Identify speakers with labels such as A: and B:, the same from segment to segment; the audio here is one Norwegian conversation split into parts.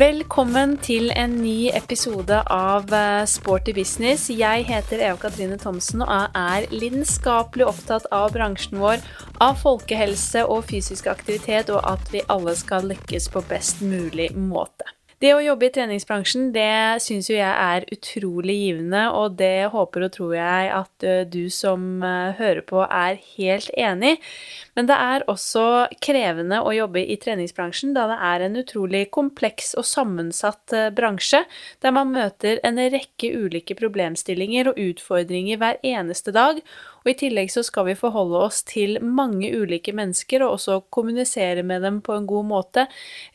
A: Velkommen til en ny episode av eh, Sporty business. Jeg heter Eva Katrine Thomsen og er lidenskapelig opptatt av bransjen vår, av folkehelse og fysisk aktivitet, og at vi alle skal lykkes på best mulig måte. Det å jobbe i treningsbransjen, det syns jo jeg er utrolig givende, og det håper og tror jeg at eh, du som eh, hører på er helt enig. Men det er også krevende å jobbe i treningsbransjen, da det er en utrolig kompleks og sammensatt eh, bransje, der man møter en rekke ulike problemstillinger og utfordringer hver eneste dag, og i tillegg så skal vi forholde oss til mange ulike mennesker, og også kommunisere med dem på en god måte,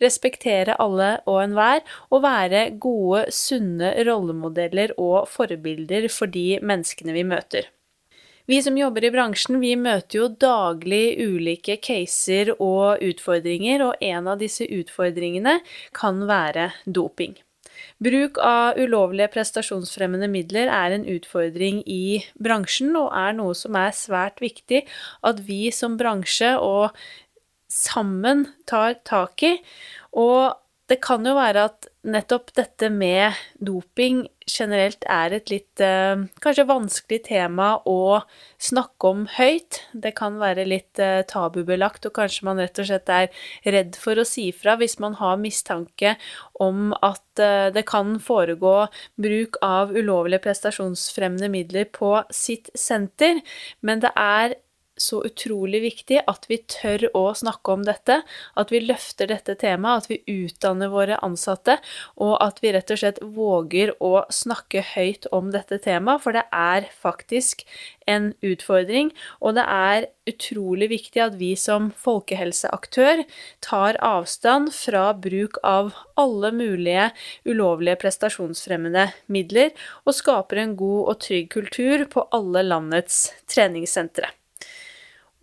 A: respektere alle og enhver, og være gode, sunne rollemodeller og forbilder for de menneskene vi møter. Vi som jobber i bransjen, vi møter jo daglig ulike caser og utfordringer, og en av disse utfordringene kan være doping. Bruk av ulovlige prestasjonsfremmende midler er en utfordring i bransjen, og er noe som er svært viktig at vi som bransje og sammen tar tak i. Og det kan jo være at nettopp dette med doping generelt er et litt eh, kanskje vanskelig tema å snakke om høyt. Det kan være litt eh, tabubelagt, og kanskje man rett og slett er redd for å si fra hvis man har mistanke om at eh, det kan foregå bruk av ulovlige prestasjonsfremmende midler på sitt senter. Men det er så utrolig viktig at vi tør å snakke om dette, at vi løfter dette temaet, at vi utdanner våre ansatte, og at vi rett og slett våger å snakke høyt om dette temaet, for det er faktisk en utfordring, og det er utrolig viktig at vi som folkehelseaktør tar avstand fra bruk av alle mulige ulovlige prestasjonsfremmende midler, og skaper en god og trygg kultur på alle landets treningssentre.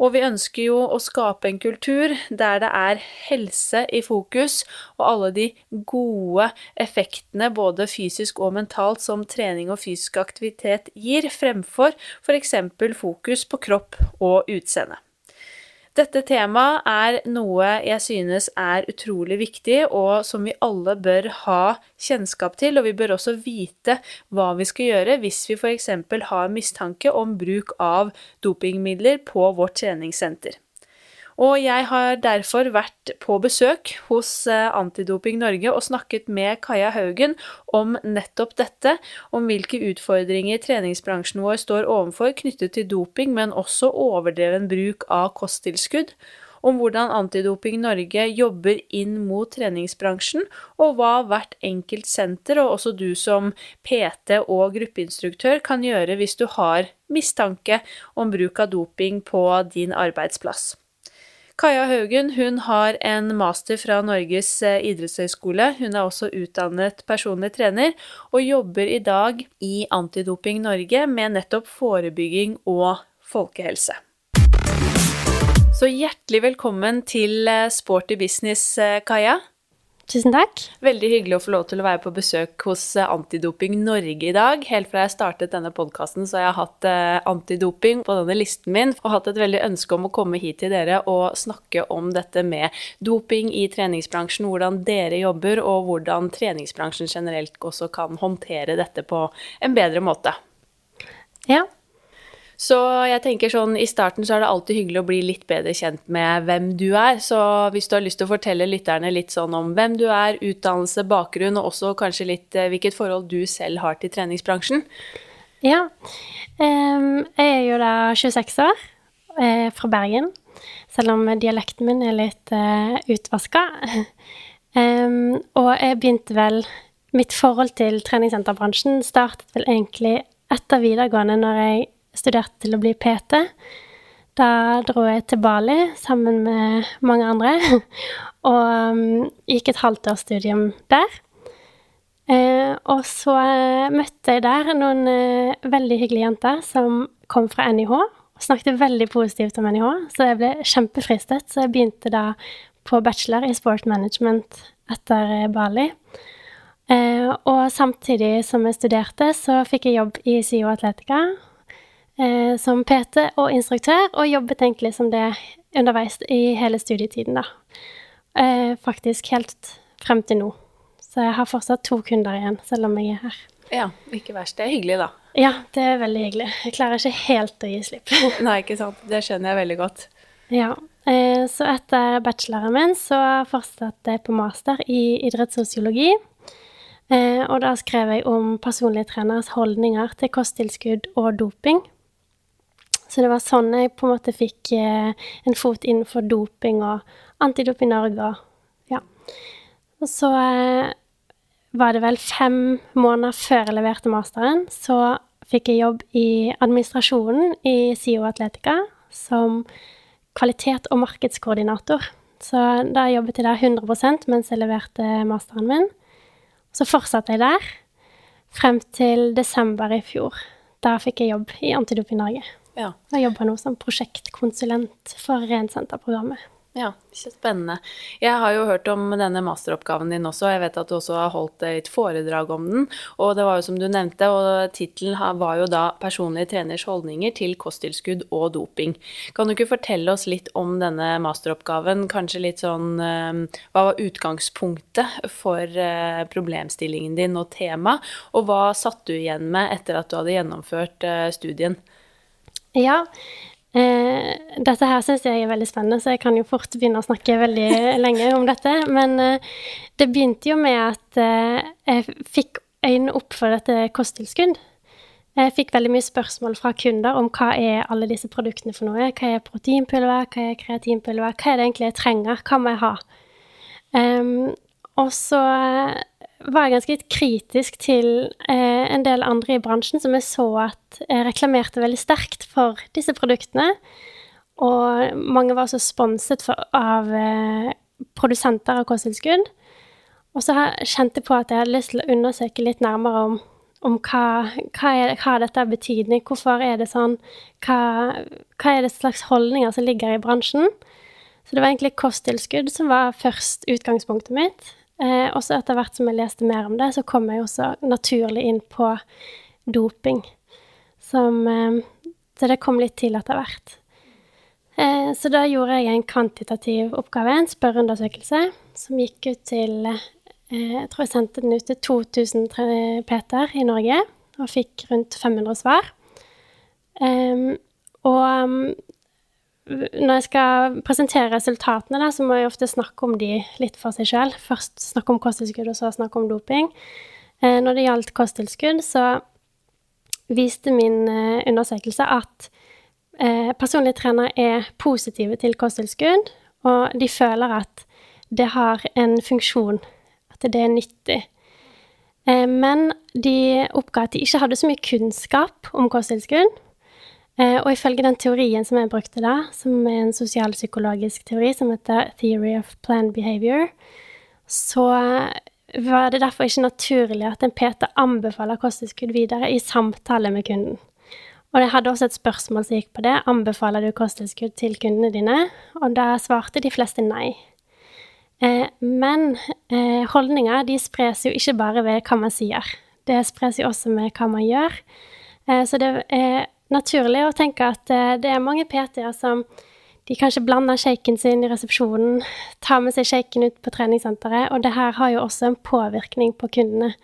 A: Og vi ønsker jo å skape en kultur der det er helse i fokus, og alle de gode effektene, både fysisk og mentalt, som trening og fysisk aktivitet gir, fremfor f.eks. fokus på kropp og utseende. Dette temaet er noe jeg synes er utrolig viktig, og som vi alle bør ha kjennskap til, og vi bør også vite hva vi skal gjøre hvis vi f.eks. har mistanke om bruk av dopingmidler på vårt treningssenter. Og jeg har derfor vært på besøk hos eh, Antidoping Norge og snakket med Kaja Haugen om nettopp dette, om hvilke utfordringer treningsbransjen vår står overfor knyttet til doping, men også overdreven bruk av kosttilskudd om hvordan Antidoping Norge jobber inn mot treningsbransjen, og hva hvert enkelt senter, og også du som PT og gruppeinstruktør, kan gjøre hvis du har mistanke om bruk av doping på din arbeidsplass. Kaja Haugen hun har en master fra Norges eh, idrettshøgskole. Hun er også utdannet personlig trener, og jobber i dag i Antidoping Norge med nettopp forebygging og folkehelse. Så hjertelig velkommen til eh, Sporty business, eh, Kaja.
B: Tusen takk.
A: Veldig hyggelig å få lov til å være på besøk hos eh, Antidoping Norge i dag. Helt fra jeg startet denne podkasten, så har jeg hatt eh, antidoping på denne listen min, og hatt et veldig ønske om å komme hit til dere og snakke om dette med doping i treningsbransjen, hvordan dere jobber, og hvordan treningsbransjen generelt også kan håndtere dette på en bedre måte.
B: Ja,
A: så jeg tenker sånn, i starten så er det alltid hyggelig å bli litt bedre kjent med hvem du er. Så hvis du har lyst til å fortelle lytterne litt sånn om hvem du er, utdannelse, bakgrunn, og også kanskje litt eh, hvilket forhold du selv har til treningsbransjen?
B: Ja. Jeg er jo da 26 år, eh, fra Bergen. Selv om dialekten min er litt uh, utvaska. Og jeg begynte vel Mitt forhold til treningssenterbransjen startet vel egentlig etter videregående, når jeg studerte til å bli PT. Da dro jeg til Bali sammen med mange andre og um, gikk et halvt års studium der. Eh, og så eh, møtte jeg der noen eh, veldig hyggelige jenter som kom fra NIH. Og snakket veldig positivt om NIH, så jeg ble kjempefristet. Så jeg begynte da på bachelor i sport management etter Bali. Og samtidig som jeg studerte, så fikk jeg jobb i SIO Atletica eh, som PT og instruktør, og jobbet egentlig som det underveis i hele studietiden, da. Eh, faktisk helt frem til nå. Så jeg har fortsatt to kunder igjen, selv om jeg er her.
A: Ja, ikke verst. Det er hyggelig, da.
B: Ja, det er veldig hyggelig. Jeg klarer ikke helt å gi slipp.
A: Nei, ikke sant. Det skjønner jeg veldig godt.
B: Ja. Eh, så etter bacheloren min så fortsatte jeg på master i idrettssosiologi. Eh, og da skrev jeg om personlige treneres holdninger til kosttilskudd og doping. Så det var sånn jeg på en måte fikk eh, en fot innenfor doping og Antidoping Norge og ja. Og så var det vel fem måneder før jeg leverte masteren, så fikk jeg jobb i administrasjonen i SIO Atletica som kvalitet- og markedskoordinator. Så da jobbet jeg der 100 mens jeg leverte masteren min. Så fortsatte jeg der frem til desember i fjor. Da fikk jeg jobb i Antidoping Norge. Ja. Jeg jobber nå som prosjektkonsulent for Rensenterprogrammet.
A: Ja, spennende. Jeg har jo hørt om denne masteroppgaven din også. Jeg vet at du også har holdt et foredrag om den. Og det var jo som du nevnte, og tittelen var jo da 'Personlige treners holdninger til kosttilskudd og doping'. Kan du ikke fortelle oss litt om denne masteroppgaven? Kanskje litt sånn eh, Hva var utgangspunktet for eh, problemstillingen din og tema? Og hva satt du igjen med etter at du hadde gjennomført eh, studien?
B: Ja, Eh, dette her syns jeg er veldig spennende, så jeg kan jo fort begynne å snakke veldig lenge om dette. Men eh, det begynte jo med at eh, jeg fikk øynene opp for dette kosttilskudd. Jeg fikk veldig mye spørsmål fra kunder om hva er alle disse produktene for noe. Hva er proteinpulver, hva er kreatinpulver, hva er det egentlig jeg trenger, hva må jeg ha? Um, og så var ganske litt kritisk til eh, en del andre i bransjen som jeg så at jeg reklamerte veldig sterkt for disse produktene. Og mange var også sponset for, av eh, produsenter av kosttilskudd. Og så kjente jeg på at jeg hadde lyst til å undersøke litt nærmere om, om hva, hva, er, hva dette har betydning, hvorfor er det sånn, hva, hva er det slags holdninger som ligger i bransjen. Så det var egentlig kosttilskudd som var først utgangspunktet mitt. Eh, og så etter hvert som jeg leste mer om det, så kom jeg også naturlig inn på doping. Som eh, Så det kom litt til etter hvert. Eh, så da gjorde jeg en kvantitativ oppgave, en spørreundersøkelse, som gikk ut til eh, Jeg tror jeg sendte den ut til 2000 Peter i Norge, og fikk rundt 500 svar. Um, og når jeg skal presentere resultatene, da, så må jeg ofte snakke om de litt for seg sjøl. Først snakke om kosttilskudd, og så snakke om doping. Eh, når det gjaldt kosttilskudd, så viste min eh, undersøkelse at eh, personlige trenere er positive til kosttilskudd, og de føler at det har en funksjon, at det er nyttig. Men de oppga at de ikke hadde så mye kunnskap om kosttilskudd. Eh, og ifølge den teorien som jeg brukte da, som er en sosialpsykologisk teori som heter Theory of Planned Behavior, så var det derfor ikke naturlig at en PT anbefaler kosttilskudd videre i samtale med kunden. Og jeg hadde også et spørsmål som gikk på det. Anbefaler du kosttilskudd til kundene dine? Og da svarte de fleste nei. Eh, men eh, holdninger de spres jo ikke bare ved hva man sier. Det spres jo også med hva man gjør. Så det er naturlig å tenke at eh, det er mange PT-er som de kanskje blander shaken sin i resepsjonen, tar med seg shaken ut på treningssenteret, og det her har jo også en påvirkning på kundene.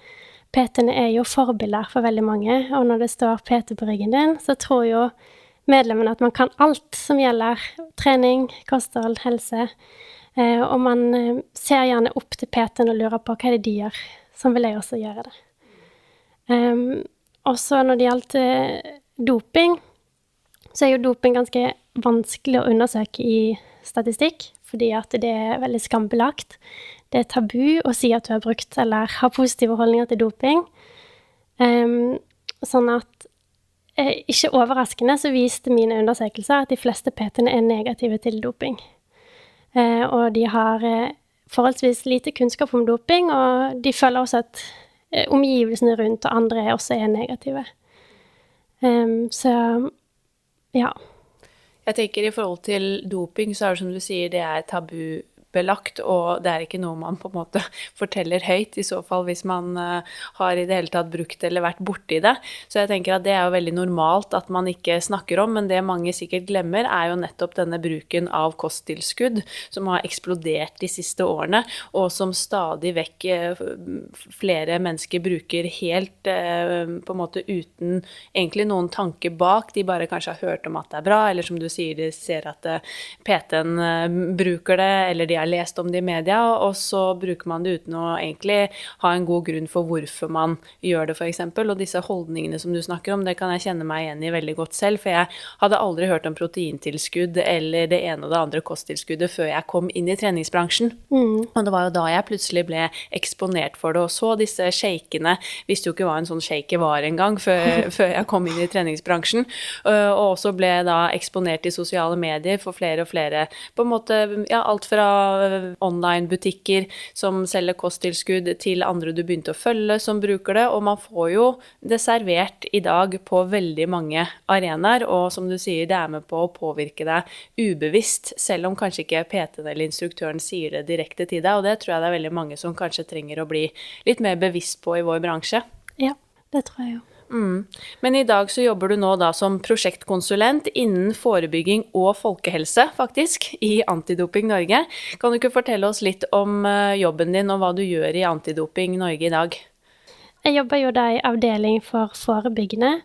B: PT-ene er jo forbilder for veldig mange, og når det står PT på ryggen din, så tror jo medlemmene at man kan alt som gjelder trening, kosthold, helse, eh, og man eh, ser gjerne opp til PT-en og lurer på hva er det de gjør. Sånn vil jeg også gjøre det. Um, også når det gjaldt doping, så er jo doping ganske vanskelig å undersøke i statistikk, fordi at det er veldig skambelagt. Det er tabu å si at du har brukt eller har positive holdninger til doping. Um, sånn at eh, ikke overraskende så viste mine undersøkelser at de fleste PT-ene er negative til doping. Eh, og de har eh, forholdsvis lite kunnskap om doping, og de føler også at eh, omgivelsene rundt og andre også er negative. Um, så ja.
A: Jeg tenker i forhold til doping, så er det som du sier, det er tabu tabubelagt, og det er ikke noe man på en måte forteller høyt, i så fall hvis man uh, har i det hele tatt brukt eller vært borti det. Så jeg tenker at det er jo veldig normalt at man ikke snakker om, men det mange sikkert glemmer, er jo nettopp denne bruken av kosttilskudd, som har eksplodert de siste årene, og som stadig vekk uh, flere mennesker bruker helt uh, på en måte uten egentlig noen tanke bak. De bare kanskje har hørt om at det er bra, eller som du sier, de ser at PT-en bruker det, eller de har lest om det i media, og så bruker man det uten å egentlig ha en god grunn for hvorfor man gjør det, f.eks. Og disse holdningene som du snakker om, det kan jeg kjenne meg igjen i veldig godt selv, for jeg hadde aldri hørt om proteintilskudd eller det ene og det andre kosttilskuddet før jeg kom inn i treningsbransjen. Mm. Og det var jo da jeg plutselig ble eksponert for det, og så disse shakene. Visste jo ikke hva en sånn shake var engang før, før jeg kom inn i treningsbransjen, og også ble da eksponert i sosiale medier for flere og flere på en måte ja, alt fra online-butikker som selger kosttilskudd, til andre du begynte å følge som bruker det. Og man får jo det servert i dag på veldig mange arenaer. Og som du sier, det er med på å påvirke deg ubevisst, selv om kanskje ikke PT-en eller instruktøren sier det direkte til deg. Og det tror jeg det er veldig mange som kanskje trenger å bli litt mer bevisst på i vår bransje.
B: Ja, det tror jeg jo.
A: Mm. Men i dag så jobber du nå da som prosjektkonsulent innen forebygging og folkehelse, faktisk, i Antidoping Norge. Kan du ikke fortelle oss litt om eh, jobben din og hva du gjør i Antidoping Norge i dag?
B: Jeg jobber jo da i avdeling for forebyggende,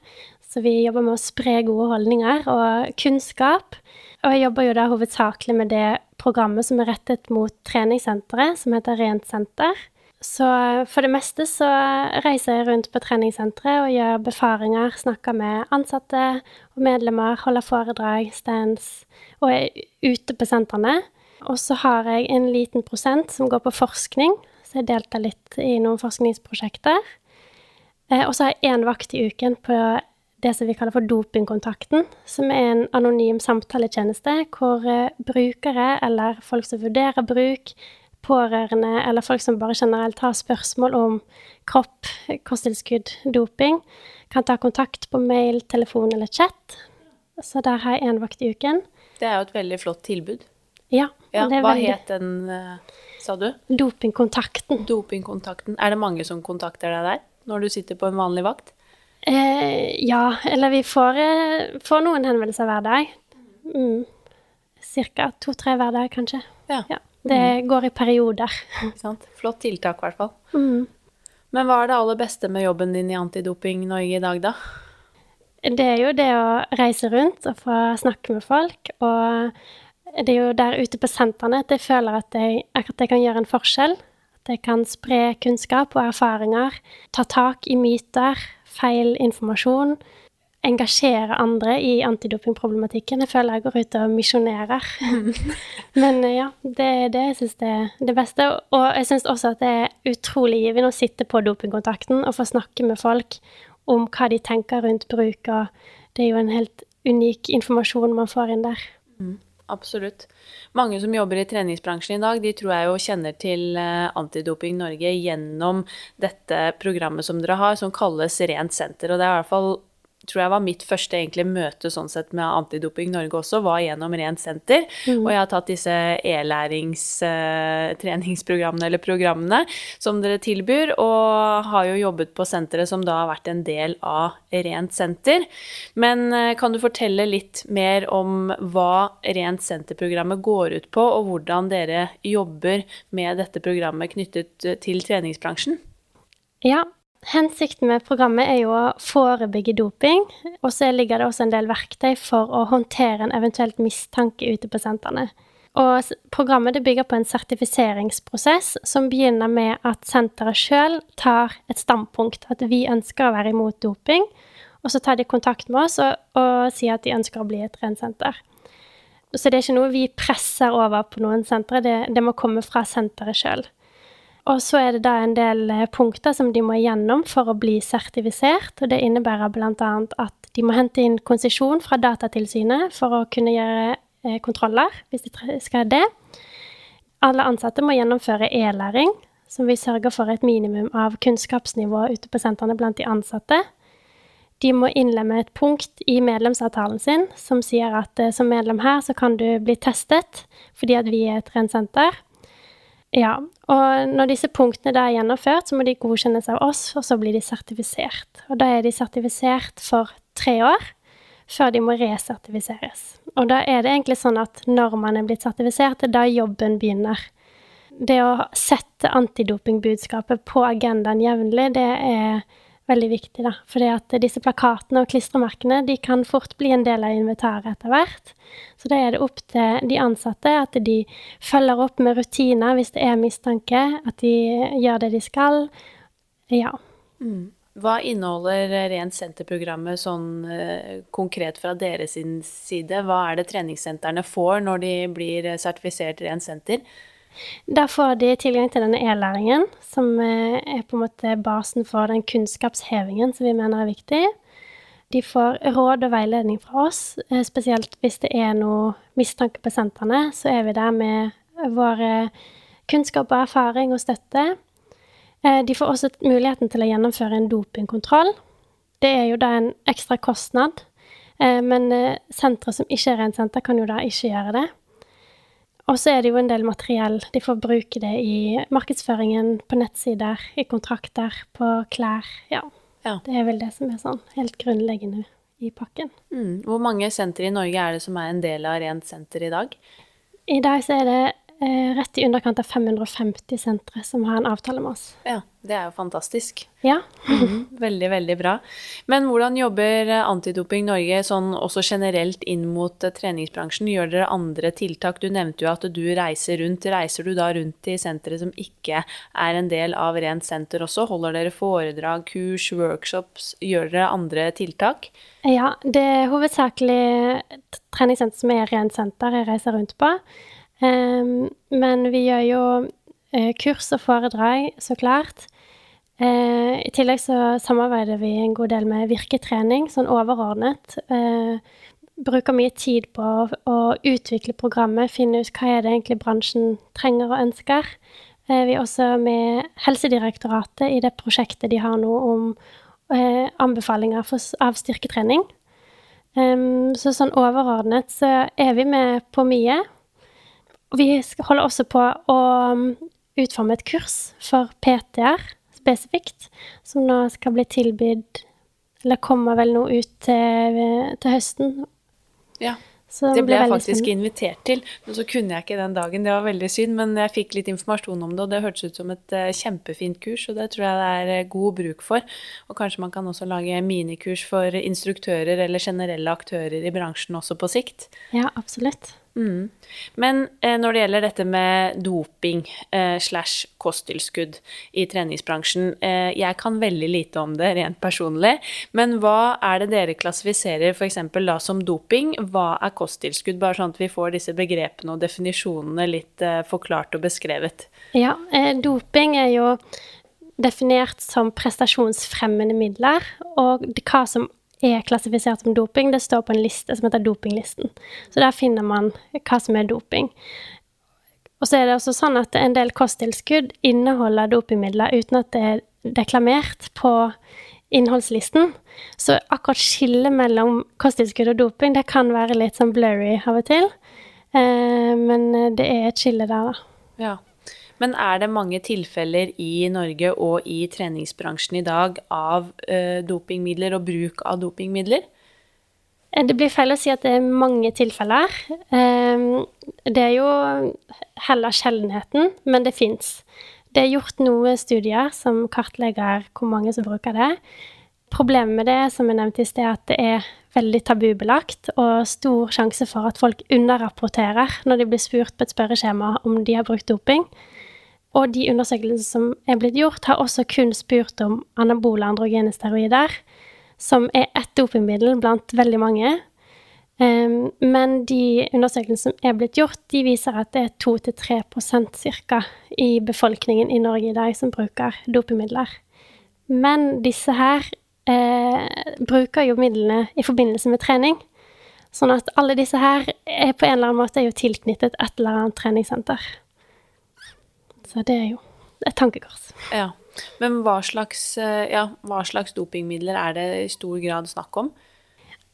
B: så vi jobber med å spre gode holdninger og kunnskap. Og jeg jobber jo da hovedsakelig med det programmet som er rettet mot treningssenteret, som heter Rent senter. Så for det meste så reiser jeg rundt på treningssenteret og gjør befaringer, snakker med ansatte og medlemmer, holder foredrag, stands og er ute på sentrene. Og så har jeg en liten prosent som går på forskning, så jeg deltar litt i noen forskningsprosjekter. Eh, og så har jeg én vakt i uken på det som vi kaller for Dopingkontakten, som er en anonym samtaletjeneste hvor eh, brukere eller folk som vurderer bruk, pårørende eller folk som bare generelt har spørsmål om kropp, kosttilskudd, doping, kan ta kontakt på mail, telefon eller chat. Så der har jeg én vakt i uken.
A: Det er jo et veldig flott tilbud.
B: Ja.
A: ja hva veldig... het den, eh, sa du?
B: Dopingkontakten.
A: Dopingkontakten. Er det mange som kontakter deg der, når du sitter på en vanlig vakt?
B: Eh, ja, eller vi får, eh, får, noen henvendelser hver dag. Mm. Cirka to-tre hver dag, kanskje.
A: Ja.
B: ja. Det mm. går i perioder.
A: Flott tiltak, i hvert fall. Mm. Men hva er det aller beste med jobben din i Antidoping Norge i dag, da?
B: Det er jo det å reise rundt og få snakke med folk. Og det er jo der ute på sentrene at jeg føler at jeg, at jeg kan gjøre en forskjell. At jeg kan spre kunnskap og erfaringer. Ta tak i myter, feil informasjon engasjere andre i antidopingproblematikken. Jeg føler jeg går ut og misjonerer. Men eh, ja, det er det jeg syns er det beste. Og jeg syns også at det er utrolig givende å sitte på dopingkontakten og få snakke med folk om hva de tenker rundt bruk, og det er jo en helt unik informasjon man får inn der.
A: Mm, absolutt. Mange som jobber i treningsbransjen i dag, de tror jeg jo kjenner til eh, Antidoping Norge gjennom dette programmet som dere har, som kalles Rent senter. Og det er i hvert fall tror jeg var mitt første egentlig møte sånn sett med Antidoping Norge også, var gjennom Rent senter. Mm. Og jeg har tatt disse e-læringstreningsprogrammene, eller programmene, som dere tilbyr, og har jo jobbet på senteret som da har vært en del av Rent senter. Men eh, kan du fortelle litt mer om hva Rent senter-programmet går ut på, og hvordan dere jobber med dette programmet knyttet til treningsbransjen?
B: Ja, Hensikten med programmet er jo å forebygge doping, og så ligger det også en del verktøy for å håndtere en eventuelt mistanke ute på sentrene. Og programmet bygger på en sertifiseringsprosess som begynner med at senteret sjøl tar et standpunkt, at vi ønsker å være imot doping, og så tar de kontakt med oss og, og sier at de ønsker å bli et rensenter. Så det er ikke noe vi presser over på noen sentre, det, det må komme fra senteret sjøl. Og så er det da en del eh, punkter som de må igjennom for å bli sertifisert. Og det innebærer bl.a. at de må hente inn konsesjon fra Datatilsynet for å kunne gjøre eh, kontroller, hvis de skal det. Alle ansatte må gjennomføre e-læring, som vi sørger for et minimum av kunnskapsnivå ute på sentrene blant de ansatte. De må innlemme et punkt i medlemsavtalen sin som sier at eh, som medlem her så kan du bli testet fordi at vi er et rent senter. Ja, og når disse punktene da er gjennomført, så må de godkjennes av oss, og så blir de sertifisert. Og da er de sertifisert for tre år før de må resertifiseres. Og da er det egentlig sånn at når man er blitt sertifisert, det er da jobben begynner. Det å sette antidopingbudskapet på agendaen jevnlig, det er veldig viktig, da. Fordi at disse plakatene og klistremerkene de kan fort bli en del av inventaret etter hvert. Så da er det opp til de ansatte at de følger opp med rutiner hvis det er mistanke, at de gjør det de skal. Ja.
A: Mm. Hva inneholder Rent senter-programmet sånn eh, konkret fra deres side? Hva er det treningssentrene får når de blir sertifisert Rent senter?
B: Der får de tilgang til denne e-læringen, som eh, er på en måte basen for den kunnskapshevingen som vi mener er viktig. De får råd og veiledning fra oss, eh, spesielt hvis det er noe mistanke på sentrene. Så er vi der med vår kunnskap og erfaring og støtte. Eh, de får også muligheten til å gjennomføre en dopingkontroll. Det er jo da en ekstra kostnad, men sentre som ikke er rent senter, kan jo da ikke gjøre det. Og så er det jo en del materiell. De får bruke det i markedsføringen, på nettsider, i kontrakter, på klær. Ja. ja. Det er vel det som er sånn helt grunnleggende i pakken.
A: Mm. Hvor mange sentre i Norge er det som er en del av Rent senter i dag?
B: I dag så er det rett i underkant av 550 sentre som har en avtale med oss.
A: Ja, det er jo fantastisk.
B: Ja.
A: mm, veldig, veldig bra. Men hvordan jobber Antidoping Norge sånn også generelt inn mot eh, treningsbransjen? Gjør dere andre tiltak? Du nevnte jo at du reiser rundt. Reiser du da rundt i sentre som ikke er en del av Rent senter også? Holder dere foredrag, kurs, workshops? Gjør dere andre tiltak?
B: Ja, det er hovedsakelig treningssenter som er Rent senter jeg reiser rundt på. Um, men vi gjør jo uh, kurs og foredrag, så klart. Uh, I tillegg så samarbeider vi en god del med virketrening, sånn overordnet. Uh, bruker mye tid på å, utvikle programmet, finne ut hva er det egentlig bransjen trenger og ønsker. vi er også med Helsedirektoratet i det prosjektet de har nå om anbefalinger av styrketrening. Um, så sånn overordnet så er vi med på mye. Og vi holder også på å um, utforme et kurs for PT-er spesifikt, som nå skal bli tilbudt Eller kommer vel nå ut til, til høsten.
A: Ja. Så det ble jeg faktisk spennende. invitert til, men så kunne jeg ikke den dagen. Det var veldig synd, men jeg fikk litt informasjon om det, og det hørtes ut som et uh, kjempefint kurs, og det tror jeg det er uh, god bruk for. Og kanskje man kan også lage minikurs for instruktører eller generelle aktører i bransjen også på sikt.
B: Ja, absolutt.
A: Mm. Men eh, når det gjelder dette med doping eh, slash kosttilskudd i treningsbransjen eh, Jeg kan veldig lite om det rent personlig, men hva er det dere klassifiserer f.eks. da som doping? Hva er kosttilskudd? Bare sånn at vi får disse begrepene og definisjonene litt eh, forklart og beskrevet.
B: Ja, eh, doping er jo definert som prestasjonsfremmende midler, og hva som er klassifisert som doping, det står på en liste som heter Dopinglisten. Så der finner man hva som er doping. Og så er det også sånn at en del kosttilskudd inneholder dopingmidler uten at det er deklamert på innholdslisten. Så akkurat skillet mellom kosttilskudd og doping, det kan være litt sånn blurry av og til. Eh, men det er et skille der, da.
A: Ja. Men er det mange tilfeller i Norge og i treningsbransjen i dag av uh, dopingmidler og bruk av dopingmidler?
B: Eh, det blir feil å si at det er mange tilfeller. Um, det er jo heller sjeldenheten, men det fins. Det er gjort noen studier som kartlegger hvor mange som bruker det. Problemet med det, som jeg nevnte i sted, at det er veldig tabubelagt og stor sjanse for at folk underrapporterer når de blir spurt på et spørreskjema om de har brukt doping. Og de undersøkelsene som er blitt gjort, har også kun spurt om anabole androgene steroider, som er ett dopingmiddel blant veldig mange. Um, men de undersøkelsene som er blitt gjort, de viser at det er 2-3% ca. i befolkningen i Norge i dag som bruker dopingmidler. Men disse her eh, bruker jo midlene i forbindelse med trening. Sånn at alle disse her er på en eller annen måte tilknyttet et eller annet treningssenter. Så det er jo et tankekors.
A: Ja. Men hva slags, eh, ja, hva slags dopingmidler er det i stor grad snakk om?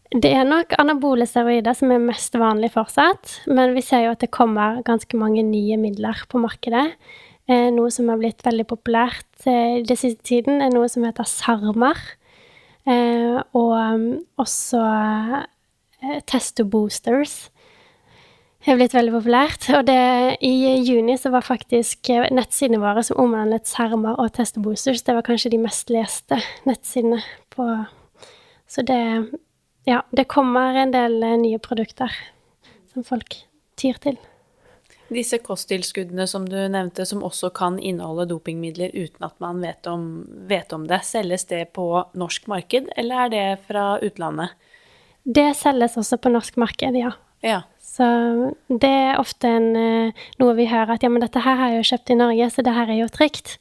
B: Det er nok anabole steroider som er mest vanlig fortsatt, men vi ser jo at det kommer ganske mange nye midler på markedet. Eh, noe som har blitt veldig populært eh, den siste tiden, er noe som heter SARMer. Eh, og um, også eh, Testo Boosters har blitt veldig populært. Og det, i juni så var faktisk eh, nettsidene våre som omhandlet Serma og Testo det var kanskje de mest leste nettsidene på Så det Ja, det kommer en del eh, nye produkter som folk tyr til.
A: Disse kosttilskuddene som du nevnte, som også kan inneholde dopingmidler uten at man vet om, vet om det, selges det på norsk marked, eller er det fra utlandet?
B: Det selges også på norsk marked, ja.
A: Ja.
B: Så det er ofte en, eh, noe vi hører at ja, men dette her har jeg jo kjøpt i Norge, så det her er jo trygt.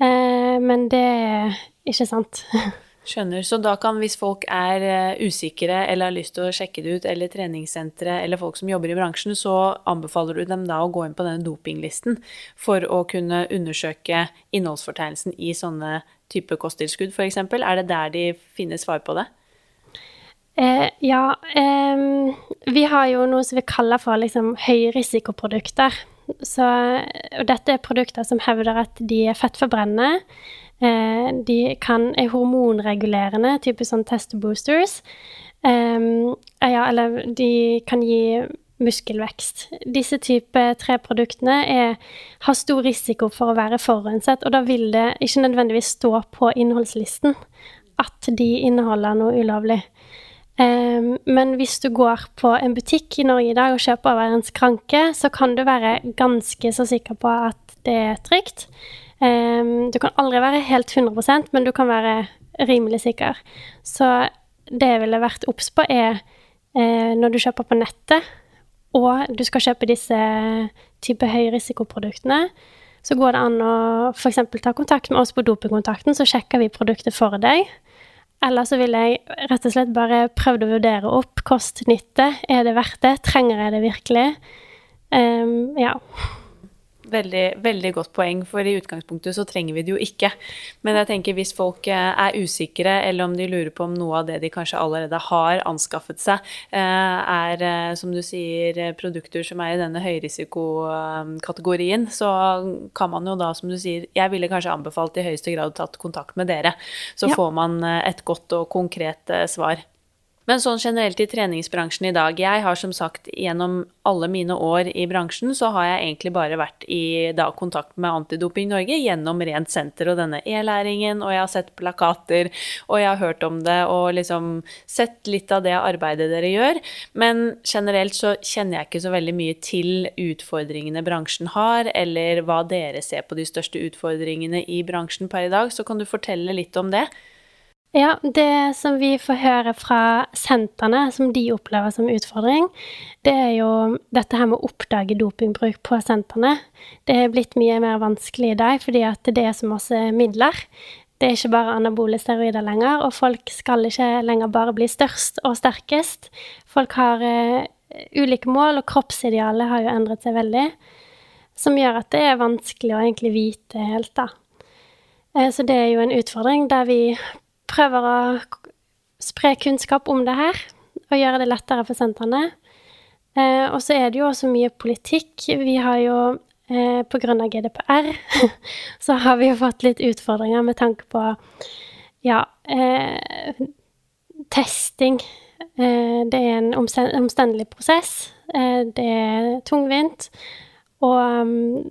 B: Eh, men det er ikke sant.
A: Skjønner. Så da kan, hvis folk er uh, usikre eller har lyst til å sjekke det ut, eller treningssentre eller folk som jobber i bransjen, så anbefaler du dem da å gå inn på denne dopinglisten for å kunne undersøke innholdsfortegnelsen i sånne type kosttilskudd, f.eks. Er det der de finner svar på det?
B: Eh, ja, eh, vi har jo noe som vi kaller for liksom høyrisikoprodukter. Så, og dette er produkter som hevder at de er fettforbrennende Eh, de kan, er hormonregulerende, type sånn testoboosters. Um, ja, eller de kan gi muskelvekst. Disse type tre produktene er, har stor risiko for å være forurenset, og da vil det ikke nødvendigvis stå på innholdslisten at de inneholder noe ulovlig. Um, men hvis du går på en butikk i Norge i dag og kjøper over en skranke, så kan du være ganske så sikker på at det er trygt. Um, du kan aldri være helt 100% men du kan være rimelig sikker. Så det jeg ville vært obs på, er eh, når du kjøper på nettet, og du skal kjøpe disse type høyrisikoproduktene, så går det an å f.eks. ta kontakt med oss på Dopingkontakten, så sjekker vi produktet for deg. Eller så vil jeg rett og slett bare prøvd å vurdere opp kost-nytte. Er det verdt det? Trenger jeg det virkelig? Um, ja.
A: Veldig, veldig godt poeng, for i utgangspunktet så trenger vi det jo ikke. Men jeg tenker hvis folk eh, er usikre, eller om de lurer på om noe av det de kanskje allerede har anskaffet seg, eh, er, eh, som du sier, produkter som er i denne høyrisikokategorien, så kan man jo da, som du sier, jeg ville kanskje anbefalt i høyeste grad tatt kontakt med dere. Så ja. får man et godt og konkret svar. Men sånn generelt i treningsbransjen i dag Jeg har som sagt gjennom alle mine år i bransjen, så har jeg egentlig bare vært i da, kontakt med Antidoping Norge gjennom Rent senter og denne e-læringen, og jeg har sett plakater, og jeg har hørt om det og liksom sett litt av det arbeidet dere gjør. Men generelt så kjenner jeg ikke så veldig mye til utfordringene bransjen har, eller hva dere ser på de største utfordringene i bransjen per i dag. Så kan du fortelle litt om det?
B: Ja, det som vi får høre fra sentrene, som de opplever som utfordring, det er jo dette her med å oppdage dopingbruk på sentrene. Det er blitt mye mer vanskelig i dag fordi at det er så masse midler. Det er ikke bare anabole steroider lenger, og folk skal ikke lenger bare bli størst og sterkest. Folk har uh, ulike mål, og kroppsidealet har jo endret seg veldig. Som gjør at det er vanskelig å egentlig vite helt, da. Uh, så det er jo en utfordring der vi prøver å spre kunnskap om det her, og gjøre det lettere for sentrene. Eh, og så er det jo også mye politikk. Vi har jo eh, av GDPR så har vi jo fått litt utfordringer med tanke på ja, eh, testing. Eh, det er en omstendelig prosess. Eh, det er tungvint. Og um,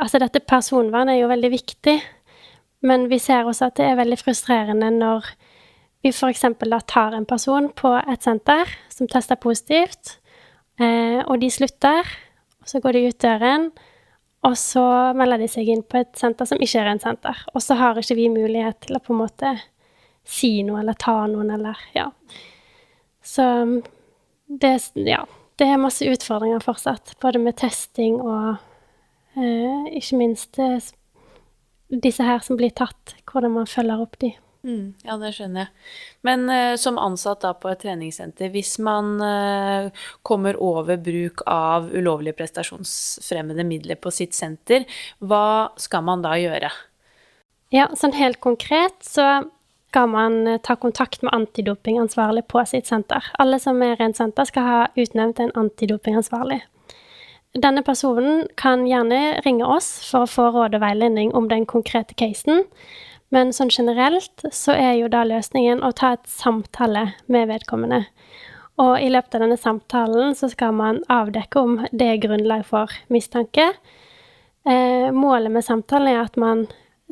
B: altså dette personvernet er jo veldig viktig. Men vi ser også at det er veldig frustrerende når vi f.eks. tar en person på et senter som tester positivt, eh, og de slutter, og så går de ut døren, og så melder de seg inn på et senter som ikke er en senter. Og så har ikke vi mulighet til å på en måte si noe eller ta noen eller ja. Så det, ja, det er masse utfordringer fortsatt, både med testing og eh, ikke minst eh, disse her som blir tatt, hvordan man følger opp de.
A: Mm, ja, det skjønner jeg. Men uh, som ansatt da på et treningssenter, hvis man uh, kommer over bruk av ulovlige prestasjonsfremmende midler på sitt senter, hva skal man da gjøre?
B: Ja, sånn helt konkret så skal man uh, ta kontakt med antidopingansvarlig på sitt senter. Alle som er rent senter, skal ha utnevnt en antidopingansvarlig. Denne personen kan gjerne ringe oss for å få råd og veiledning om den konkrete casen, men sånn generelt så er jo da løsningen å ta et samtale med vedkommende. Og i løpet av denne samtalen så skal man avdekke om det er grunnlag for mistanke. Eh, målet med samtalen er at man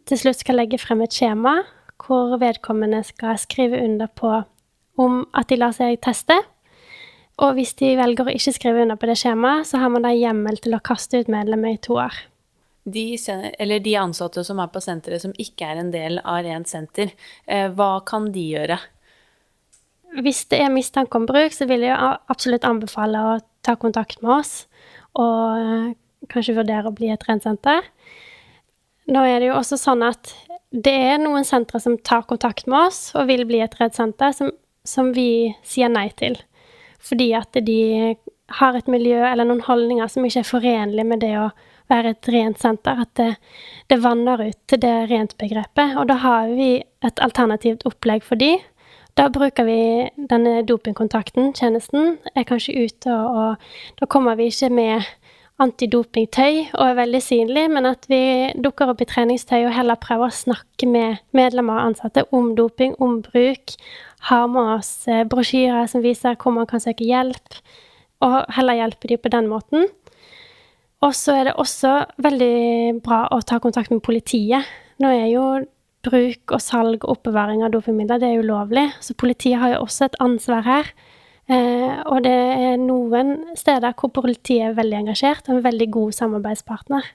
B: til slutt skal legge frem et skjema hvor vedkommende skal skrive under på om at de lar seg teste. Og hvis de velger å ikke skrive under på det skjemaet, så har man da hjemmel til å kaste ut medlemmet i to år.
A: De, eller de ansatte som er på senteret som ikke er en del av Rent senter, eh, hva kan de gjøre?
B: Hvis det er mistanke om bruk, så vil jeg absolutt anbefale å ta kontakt med oss og eh, kanskje vurdere å bli et rent senter. Nå er det jo også sånn at det er noen sentre som tar kontakt med oss og vil bli et rent senter, som, som vi sier nei til. Fordi at de har et miljø eller noen holdninger som ikke er forenlige med det å være et rent senter. At det, det vanner ut til det rent-begrepet. Og da har vi et alternativt opplegg for de. Da bruker vi denne dopingkontakten, tjenesten, er kanskje ute, og, og da kommer vi ikke med antidopingtøy og er veldig synlig, men at vi dukker opp i treningstøy og heller prøver å snakke med medlemmer og ansatte om doping, om bruk. Har med oss eh, brosjyrer som viser hvor man kan søke hjelp, og heller hjelpe dem på den måten. Og så er det også veldig bra å ta kontakt med politiet. Nå er jo bruk og salg og oppbevaring av dopingmidler det er ulovlig, så politiet har jo også et ansvar her. Eh, og det er noen steder hvor politiet er veldig engasjert og en veldig god samarbeidspartner.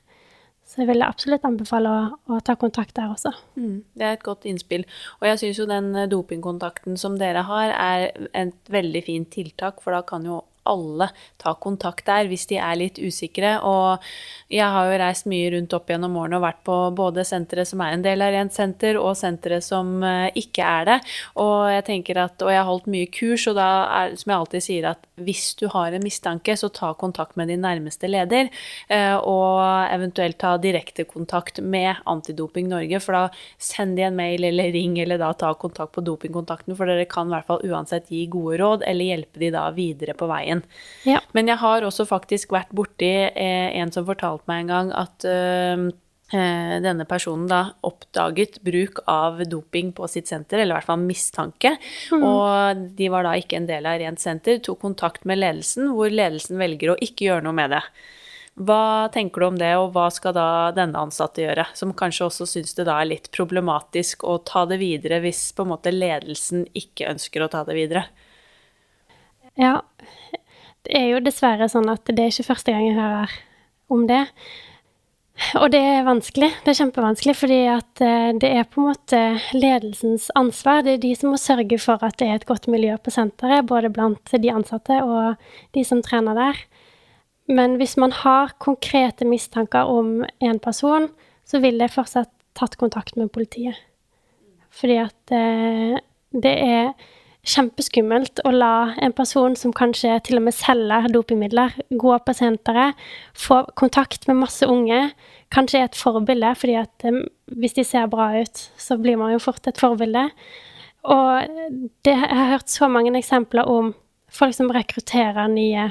B: Så jeg vil absolutt anbefale å, å ta kontakt der også.
A: Mm, det er et godt innspill. Og jeg syns jo den dopingkontakten som dere har, er et veldig fint tiltak, for da kan jo alle ta kontakt der hvis de er litt usikre. Og jeg har jo reist mye rundt opp gjennom årene og vært på både sentre som er en del av Rent senter, og sentre som eh, ikke er det. Og jeg tenker at, og jeg har holdt mye kurs, og da er som jeg alltid sier, at hvis du har en mistanke, så ta kontakt med din nærmeste leder, eh, og eventuelt ta direkte kontakt med Antidoping Norge, for da send de en mail eller ring, eller da ta kontakt på dopingkontakten, for dere kan i hvert fall uansett gi gode råd, eller hjelpe de da videre på veien veien. Ja. Men jeg har også faktisk vært borti eh, en som fortalte meg en gang at eh, eh, denne personen da oppdaget bruk av doping på sitt senter, eller i hvert fall mistanke. Mm. Og de var da ikke en del av Rent senter, tok kontakt med ledelsen, hvor ledelsen velger å ikke gjøre noe med det. Hva tenker du om det, og hva skal da denne ansatte gjøre, som kanskje også syns det da er litt problematisk å ta det videre hvis på en måte ledelsen ikke ønsker å ta det videre?
B: Ja, det er jo dessverre sånn at det er ikke første gang jeg hører om det. Og det er vanskelig. Det er kjempevanskelig, fordi at eh, det er på en måte ledelsens ansvar. Det er de som må sørge for at det er et godt miljø på senteret, både blant de ansatte og de som trener der. Men hvis man har konkrete mistanker om en person, så vil jeg fortsatt tatt kontakt med politiet. Fordi at eh, det er kjempeskummelt å la en person som kanskje til og med selger dopingmidler, gå på senteret, få kontakt med masse unge, kanskje er et forbilde, fordi at um, hvis de ser bra ut, så blir man jo fort et forbilde. Og det, jeg har hørt så mange eksempler om folk som rekrutterer nye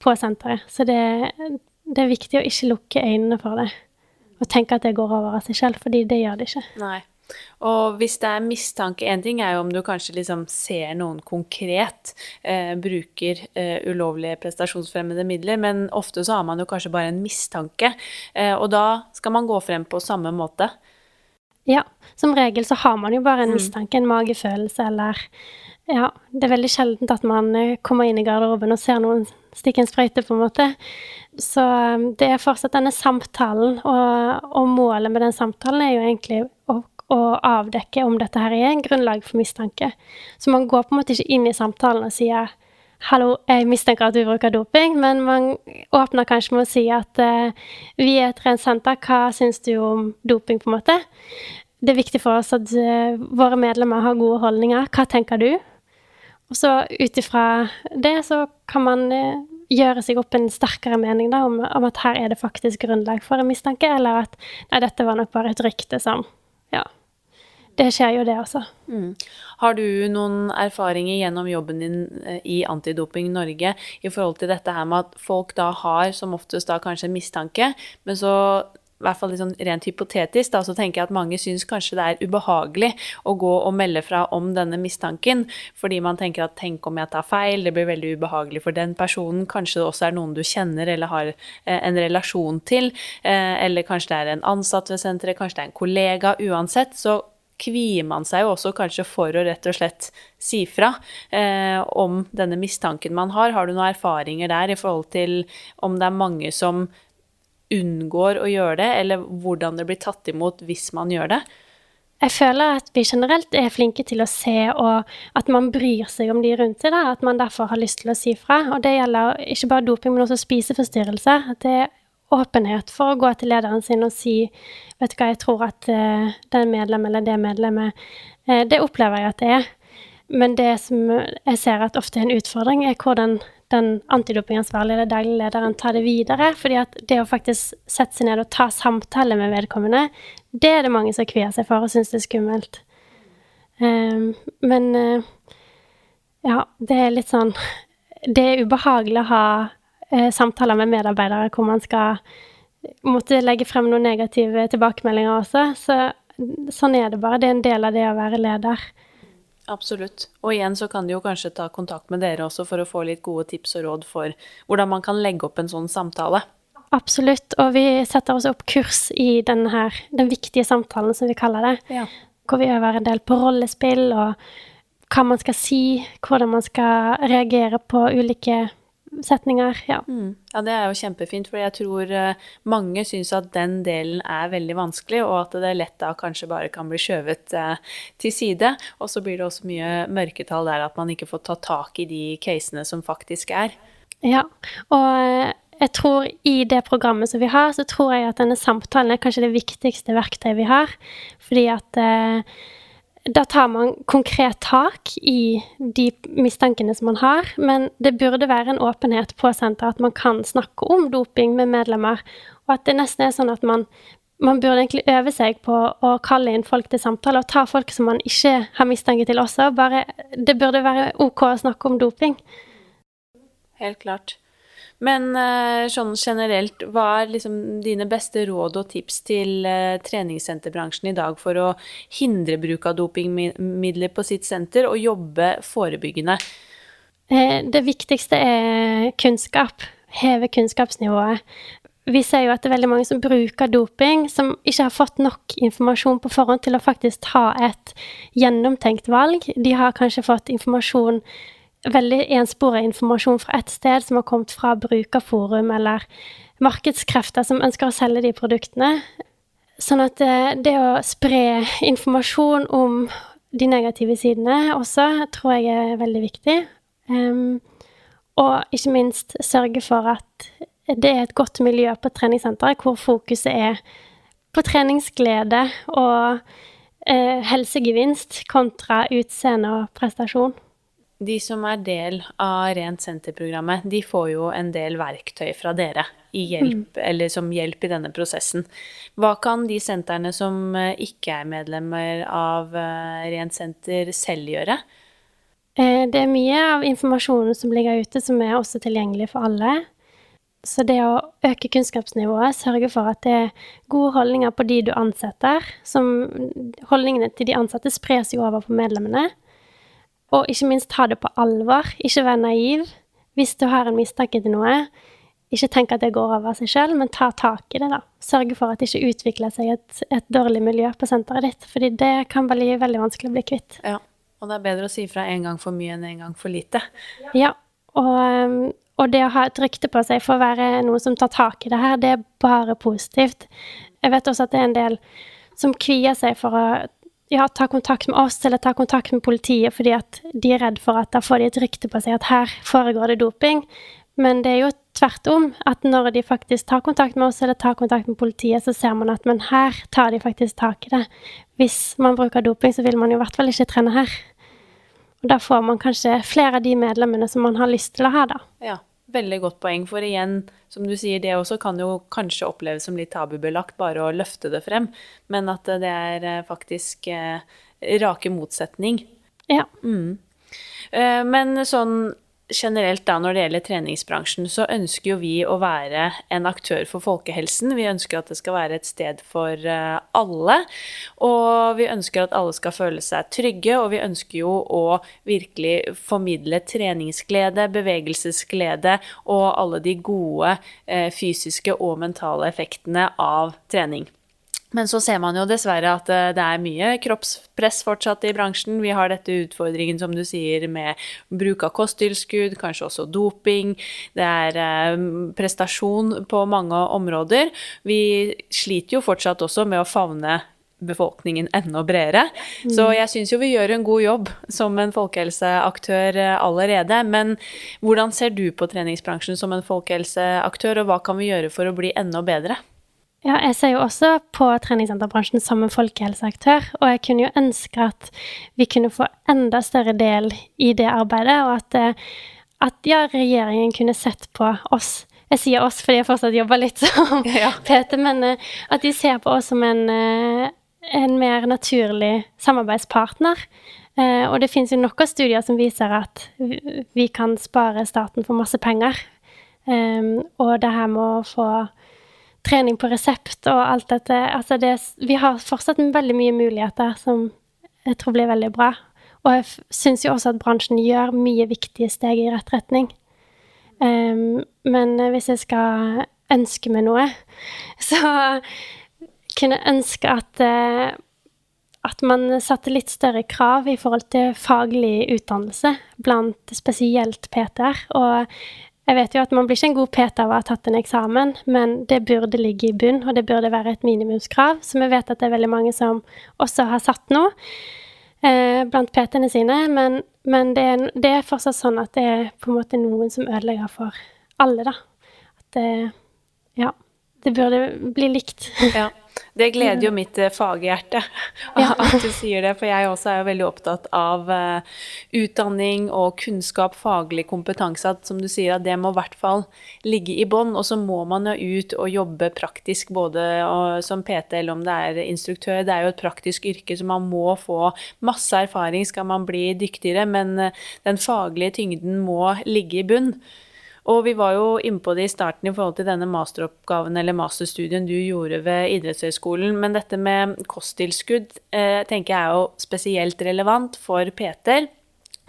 B: på senteret. Så det, det er viktig å ikke lukke øynene for det og tenke at det går over av seg selv, fordi det gjør det ikke.
A: Nei. Og hvis det er mistanke En ting er jo om du kanskje liksom ser noen konkret eh, bruker eh, ulovlige prestasjonsfremmende midler, men ofte så har man jo kanskje bare en mistanke, eh, og da skal man gå frem på samme måte.
B: Ja, som regel så har man jo bare en mm. mistanke, en magefølelse eller Ja, det er veldig sjeldent at man eh, kommer inn i garderoben og ser noen stikke en sprøyte, på en måte. Så eh, det er fortsatt denne samtalen, og, og målet med den samtalen er jo egentlig å å avdekke om dette her er en grunnlag for mistanke. Så man går på en måte ikke inn i samtalen og sier 'hallo, jeg mistenker at du bruker doping', men man åpner kanskje med å si at uh, 'vi er et rent senter, hva syns du om doping', på en måte. Det er viktig for oss at uh, våre medlemmer har gode holdninger. Hva tenker du? Og så ut ifra det så kan man uh, gjøre seg opp en sterkere mening da, om, om, at her er det faktisk grunnlag for en mistanke, eller at nei, dette var nok bare et rykte som det skjer jo det altså.
A: Mm. Har du noen erfaringer gjennom jobben din eh, i Antidoping Norge i forhold til dette her med at folk da har som oftest da kanskje mistanke, men så i hvert fall liksom rent hypotetisk, da, så tenker jeg at mange syns kanskje det er ubehagelig å gå og melde fra om denne mistanken, fordi man tenker at tenk om jeg tar feil, det blir veldig ubehagelig for den personen, kanskje det også er noen du kjenner eller har eh, en relasjon til, eh, eller kanskje det er en ansatt ved senteret, kanskje det er en kollega, uansett, så kvier man seg jo også kanskje for å rett og slett si fra eh, om denne mistanken man har. Har du noen erfaringer der i forhold til om det er mange som unngår å gjøre det, eller hvordan det blir tatt imot hvis man gjør det?
B: Jeg føler at vi generelt er flinke til å se, og at man bryr seg om de rundt seg. Da, at man derfor har lyst til å si fra. Og det gjelder ikke bare doping, men også spiseforstyrrelser. Det åpenhet for å gå til lederen sin og si Vet du hva, jeg tror at uh, den medlemmet eller det medlemmet uh, Det opplever jeg at det er. Men det som jeg ser at ofte er en utfordring, er hvordan den antidopingansvarlige eller daglig lederen tar det videre. fordi at det å faktisk sette seg ned og ta samtale med vedkommende, det er det mange som kvier seg for og syns det er skummelt. Um, men uh, ja, det er litt sånn Det er ubehagelig å ha samtaler med medarbeidere hvor man skal måtte legge frem noen negative tilbakemeldinger også. Så sånn er det bare. Det er en del av det å være leder.
A: Absolutt. Og igjen så kan de jo kanskje ta kontakt med dere også for å få litt gode tips og råd for hvordan man kan legge opp en sånn samtale.
B: Absolutt, og vi setter også opp kurs i den her, den viktige samtalen, som vi kaller det. Ja. Hvor vi øver en del på rollespill og hva man skal si, hvordan man skal reagere på ulike setninger. Ja.
A: Mm. ja, det er jo kjempefint, for jeg tror uh, mange syns at den delen er veldig vanskelig, og at det lett da kanskje bare kan bli skjøvet uh, til side. Og så blir det også mye mørketall der at man ikke får ta tak i de casene som faktisk er.
B: Ja, og uh, jeg tror i det programmet som vi har, så tror jeg at denne samtalen er kanskje det viktigste verktøyet vi har. Fordi at da tar man konkret tak i de mistankene som man har, men det burde være en åpenhet på senteret at man kan snakke om doping med medlemmer, og at det nesten er sånn at man, man burde egentlig øve seg på å kalle inn folk til samtale, og ta folk som man ikke har mistanke til også. Bare, det burde være OK å snakke om doping.
A: Helt klart. Men uh, sånn generelt, hva er liksom dine beste råd og tips til uh, treningssenterbransjen i dag for å hindre bruk av dopingmidler på sitt senter og jobbe forebyggende?
B: Eh, det viktigste er kunnskap. Heve kunnskapsnivået. Vi ser jo at det er veldig mange som bruker doping, som ikke har fått nok informasjon på forhånd til å faktisk ta et gjennomtenkt valg. De har kanskje fått informasjon veldig enspora informasjon fra ett sted som har kommet fra brukerforum eller markedskrefter som ønsker å selge de produktene. Sånn at det, eh, det å spre informasjon om de negative sidene også tror jeg er veldig viktig. Og ikke minst sørge for at det er et godt miljø på treningssenteret hvor fokuset er på treningsglede og eh, helsegevinst kontra utseende og prestasjon
A: de som er del av Rent senter-programmet, de får jo en del verktøy fra dere hjelp, mm. som hjelp i denne prosessen. Hva kan de sentrene som eh, ikke er medlemmer av eh, Rent senter, selv gjøre?
B: Eh, det er mye av informasjonen som ligger ute, som er også tilgjengelig for alle. Så det å øke kunnskapsnivået, sørge for at det er gode holdninger på de du ansetter, som holdningene til de ansatte spres jo over på medlemmene. Og ikke minst ta det på alvor. Ikke være naiv. Hvis du har en mistanke til noe, ikke tenk at det går over seg sjøl, men ta tak i det, da. Sørge for at det ikke utvikler seg et, et dårlig miljø på senteret ditt, fordi det kan bli veldig vanskelig å bli kvitt.
A: Ja, og det er bedre å si fra en gang for mye enn en gang for lite.
B: Ja, og, um, og det å ha et rykte på seg for å være noen som tar tak i det her, det er bare positivt. Jeg vet også at det er en del som kvier seg for å ja, ta kontakt med oss eller ta kontakt med politiet fordi at de er redd for at da får de et rykte på seg at her foregår det doping. Men det er jo tvert om, at når de faktisk tar kontakt med oss eller tar kontakt med politiet, så ser man at men her tar de faktisk tak i det. Hvis man bruker doping, så vil man jo i hvert fall ikke trene her. Og da får man kanskje flere av de medlemmene som man har lyst til å ha, da.
A: Ja, veldig godt poeng. For igjen, som du sier, det også kan jo kanskje oppleves som litt tabubelagt bare å løfte det frem, men at det er eh, faktisk eh, rake motsetning.
B: Ja.
A: Mm. Eh, men sånn generelt da når det gjelder treningsbransjen, så ønsker jo vi å være en aktør for folkehelsen. Vi ønsker at det skal være et sted for eh, alle. Og vi ønsker at alle skal føle seg trygge, og vi ønsker jo å virkelig formidle treningsglede, bevegelsesglede og alle de gode eh, fysiske og mentale effektene av trening. Men så ser man jo dessverre at eh, det er mye kroppspress fortsatt i bransjen. Vi har dette utfordringen, som du sier, med bruk av kosttilskudd, kanskje også doping. Det er eh, prestasjon på mange områder. Vi sliter jo fortsatt også med å favne befolkningen enda bredere. Så jeg syns jo vi gjør en god jobb som en folkehelseaktør eh, allerede. Men hvordan ser du på treningsbransjen som en folkehelseaktør, og hva kan vi gjøre for å bli enda bedre?
B: Ja, jeg ser jo også på treningssenterbransjen som en folkehelseaktør, og jeg kunne jo ønske at vi kunne få enda større del i det arbeidet, og at, eh, at ja, regjeringen kunne sett på oss. Jeg sier oss fordi jeg fortsatt jobber litt som
A: Ja.
B: PT, men eh, at de ser på oss som en, eh, en mer naturlig samarbeidspartner. Og det finnes jo nok av studier som viser at vi- kan spare staten for masse penger. Og det her med å få trening på resept og alt dette Altså, det, vi har fortsatt veldig mye muligheter som jeg tror blir veldig bra. Og jeg syns jo også at bransjen gjør mye viktige steg i rett retning. Um, men hvis jeg skal ønske meg noe, så kunne jeg ønske at uh, at man satte litt større krav i forhold til faglig utdannelse blant spesielt PT-er. Og jeg vet jo at man blir ikke en god PT av å ha tatt en eksamen, men det burde ligge i bunn, og det burde være et minimumskrav, som vi vet at det er veldig mange som også har satt nå eh, blant PT-ene sine. Men, men det, er, det er fortsatt sånn at det er på en måte noen som ødelegger for alle, da. At det Ja. Det burde bli likt.
A: Ja. Det gleder jo mitt eh, faghjerte at du sier det, for jeg også er jo veldig opptatt av eh, utdanning og kunnskap, faglig kompetanse, at som du sier, at det må i hvert fall ligge i bånn. Og så må man jo ut og jobbe praktisk, både som PT eller om det er instruktør. Det er jo et praktisk yrke, så man må få masse erfaring skal man bli dyktigere, men eh, den faglige tyngden må ligge i bunn. Og vi var jo inne på det i starten i forhold til denne masteroppgaven eller masterstudien du gjorde ved idrettshøyskolen, men dette med kosttilskudd eh, tenker jeg er jo spesielt relevant for PT-er.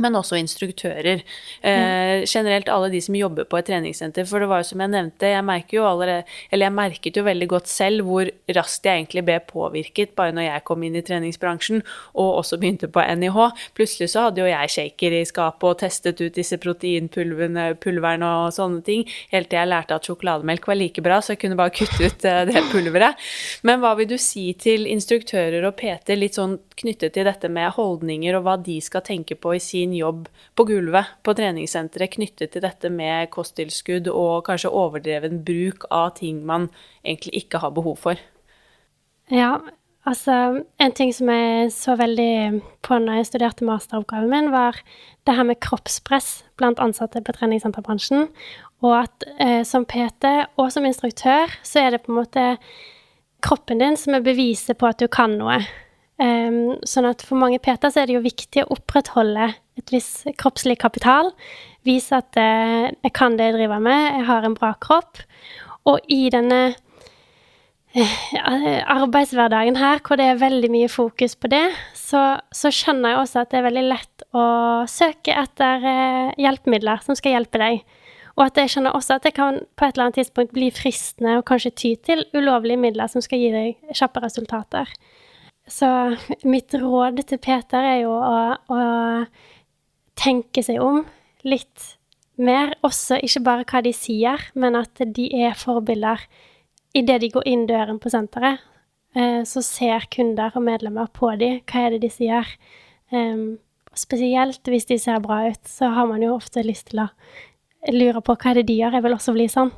A: Men også instruktører. Eh, generelt alle de som jobber på et treningssenter. For det var jo som jeg nevnte, jeg merker jo allerede, eller jeg merket jo veldig godt selv hvor raskt jeg egentlig ble påvirket bare når jeg kom inn i treningsbransjen og også begynte på NIH. Plutselig så hadde jo jeg shaker i skapet og testet ut disse proteinpulverne og sånne ting, helt til jeg lærte at sjokolademelk var like bra, så jeg kunne bare kutte ut eh, det pulveret. Men hva vil du si til instruktører og PT litt sånn knyttet til dette med holdninger og hva de skal tenke på i sin jobb på gulvet på treningssenteret knyttet til dette med kosttilskudd og kanskje overdreven bruk av ting man egentlig ikke har behov for?
B: Ja, altså En ting som jeg så veldig på når jeg studerte masteroppgaven min, var det her med kroppspress blant ansatte på treningssenterbransjen. Og at eh, som PT og som instruktør så er det på en måte kroppen din som er beviset på at du kan noe. Um, sånn at for mange PT så er det jo viktig å opprettholde et visst kroppslig kapital. Vise at uh, jeg kan det jeg driver med, jeg har en bra kropp. Og i denne uh, arbeidshverdagen her, hvor det er veldig mye fokus på det, så, så skjønner jeg også at det er veldig lett å søke etter uh, hjelpemidler som skal hjelpe deg. Og at jeg skjønner også at det kan på et eller annet tidspunkt bli fristende å kanskje ty til ulovlige midler som skal gi deg kjappe resultater. Så mitt råd til Peter er jo å, å tenke seg om litt mer. Også ikke bare hva de sier, men at de er forbilder. Idet de går inn døren på senteret, eh, så ser kunder og medlemmer på dem. Hva er det de sier? Um, spesielt hvis de ser bra ut, så har man jo ofte lyst til å lure på hva er det de gjør. Jeg vil også bli sånn.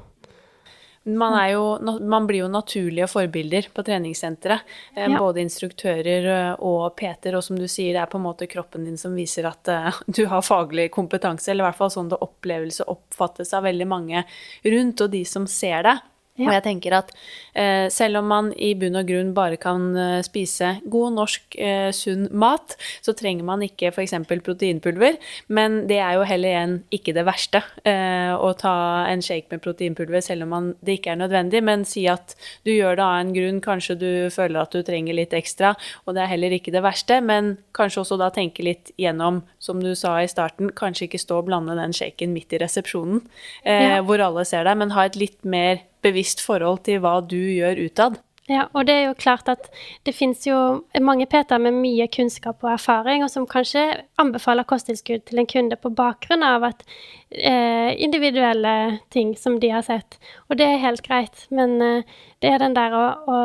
A: Man, jo, man blir jo naturlige forbilder på treningssenteret. Eh,
B: Ja.
A: Både instruktører eh, og Peter, og som du sier, det er på en måte kroppen din som viser at eh, du har faglig kompetanse, eller i hvert fall sånn det opplevelse oppfattes av veldig mange rundt, og de som ser det.
B: Ja.
A: Og jeg tenker at eh, selv om man i bunn og grunn bare kan eh, spise god norsk, eh, sunn mat, så trenger man ikke f.eks. proteinpulver. Men det er jo heller igjen ikke det verste eh, å ta en shake med proteinpulver selv om man, det ikke er nødvendig. Men si at du gjør det av en grunn, kanskje du føler at du trenger litt ekstra, og det er heller ikke det verste. Men kanskje også da tenke litt gjennom, som du sa i starten, kanskje ikke stå og blande den shaken midt i resepsjonen, eh,
B: Ja.
A: hvor alle ser deg, men ha et litt mer bevisst forhold til hva du gjør utad.
B: Ja, og det er jo klart at det finnes jo mange PT-er med mye kunnskap og erfaring, og som kanskje anbefaler kosttilskudd til en kunde på bakgrunn av at eh, individuelle ting som de har sett. Og det er helt greit, men eh, det er den der å, å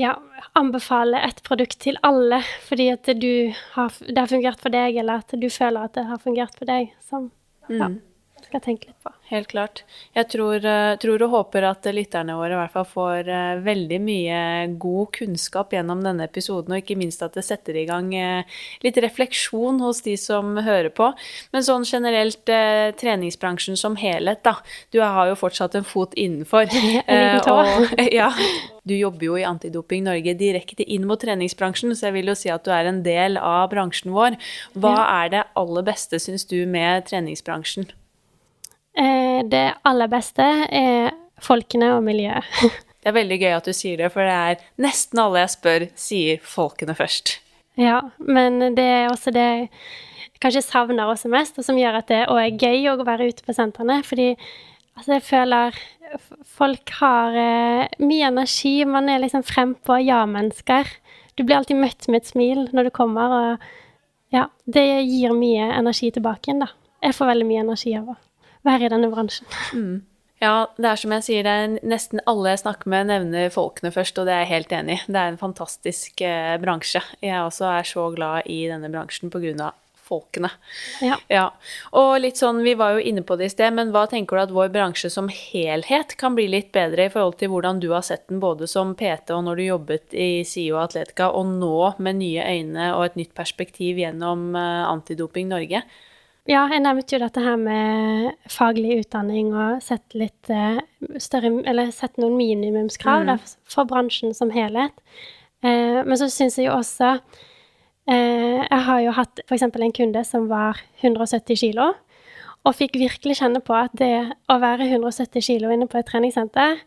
B: ja, anbefale et produkt til alle fordi at du har, det har fungert for deg, eller at du føler at det har fungert for deg, som ja, skal tenke litt på.
A: Helt klart. Jeg tror, eh, tror og håper at lytterne våre i hvert fall får eh, veldig mye god kunnskap gjennom denne episoden, og ikke minst at det setter i gang eh, litt refleksjon hos de som hører på. Men sånn generelt treningsbransjen som helhet, da. Du har jo fortsatt en fot innenfor.
B: En
A: og, ja, du jobber jo i Antidoping Norge direkte inn mot treningsbransjen, så jeg vil jo si at du er en del av bransjen vår. Hva er det aller beste, syns du, med treningsbransjen?
B: Eh, det aller beste er folkene og miljøet.
A: Det er veldig gøy at du sier det, for det er nesten alle jeg spør, sier folkene først.
B: Ja, men det er også det jeg kanskje savner også mest, og som gjør at det òg er gøy å være ute på sentrene. Fordi altså, jeg føler folk har eh, mye energi. Man er liksom frempå ja-mennesker. Du blir alltid møtt med et smil når du kommer, og ja, det gir mye energi tilbake igjen, da. Jeg får veldig mye energi av å være i denne bransjen.
A: Ja, det er som jeg sier, det er nesten alle jeg snakker med, nevner folkene først, og det er jeg helt enig i. Det er en fantastisk eh, bransje. Jeg også er så glad i denne bransjen av folkene.
B: Ja.
A: Ja, og litt sånn, vi var jo inne på det i sted, men hva tenker du at vår bransje som helhet kan bli litt bedre i forhold til hvordan du har sett den både som PT og når du jobbet i SIO Atletica, og nå med nye øyne og et nytt perspektiv gjennom eh, Antidoping Norge?
B: Ja, jeg nevnte jo dette her med faglig utdanning og sett litt eh, større Eller sett noen minimumskrav da, for bransjen som helhet. Eh, men så syns jeg jo også eh, Jeg har jo hatt f.eks. en kunde som var 170 kilo, og fikk virkelig kjenne på at det å være 170 kilo inne på et treningssenter,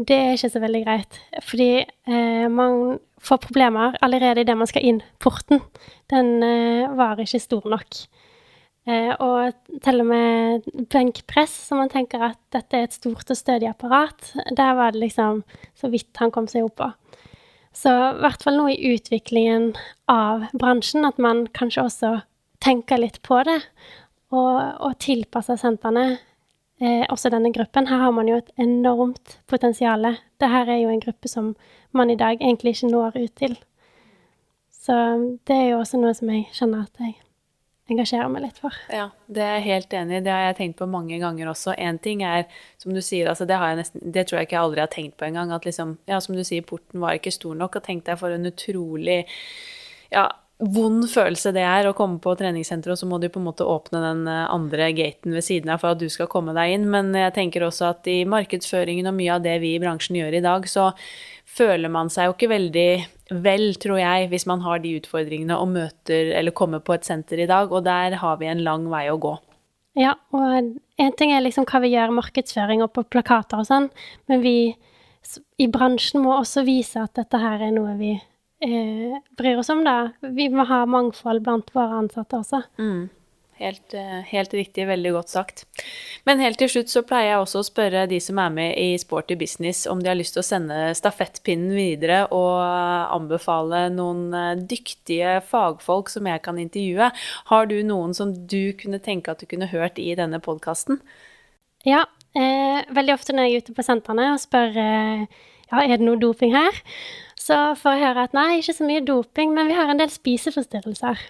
B: det er ikke så veldig greit. Fordi eh, man får problemer allerede idet man skal inn porten. Den var ikke stor nok. Eh, og til og med benkpress, så man tenker at dette er et stort og stødig apparat, der var det liksom så vidt han kom seg opp på. Så i hvert fall nå i utviklingen av bransjen, at man kanskje også tenker litt på det, og, og tilpasser sentrene, eh, også denne gruppen. Her har man jo et enormt potensial. Dette er jo en gruppe som man i dag egentlig ikke når ut til. Så det er jo også noe som jeg kjenner at jeg engasjerer meg litt for.
A: Ja, det er jeg helt enig i. Det har jeg tenkt på mange ganger også. Én ting er, som du sier, altså det nesten Det tror jeg ikke jeg aldri har tenkt på engang. At liksom, ja, som du sier, porten var ikke stor nok. Og tenk deg for en utrolig ja, vond følelse det er å komme på treningssenteret, og så må du på en måte åpne den eh, andre gaten ved siden av for at du skal komme deg inn. Men jeg tenker også at i markedsføringen og mye av det vi i bransjen gjør i dag, så føler man seg jo ikke veldig vel, tror jeg, hvis man har de utfordringene og møter eller kommer på et senter i dag, og der har vi en lang vei å gå.
B: Ja, og en ting er liksom hva vi gjør, markedsføring og på plakater og sånn, men vi i bransjen må også vise at dette her er noe vi eh, bryr oss om, da. Vi må ha mangfold blant våre ansatte også.
A: Helt, eh, helt riktig, veldig godt sagt. Men helt til slutt så pleier jeg også å spørre de som er med i Sporty Business om de har lyst til å sende stafettpinnen videre og anbefale noen eh, dyktige fagfolk som jeg kan intervjue. Har du noen som du kunne tenke at du kunne hørt i denne podkasten?
B: Ja, eh, veldig ofte når jeg er ute på sentrene og spør eh, ja, er det noe doping her, så får jeg høre at nei, ikke så mye doping, men vi har en del spiseforstyrrelser.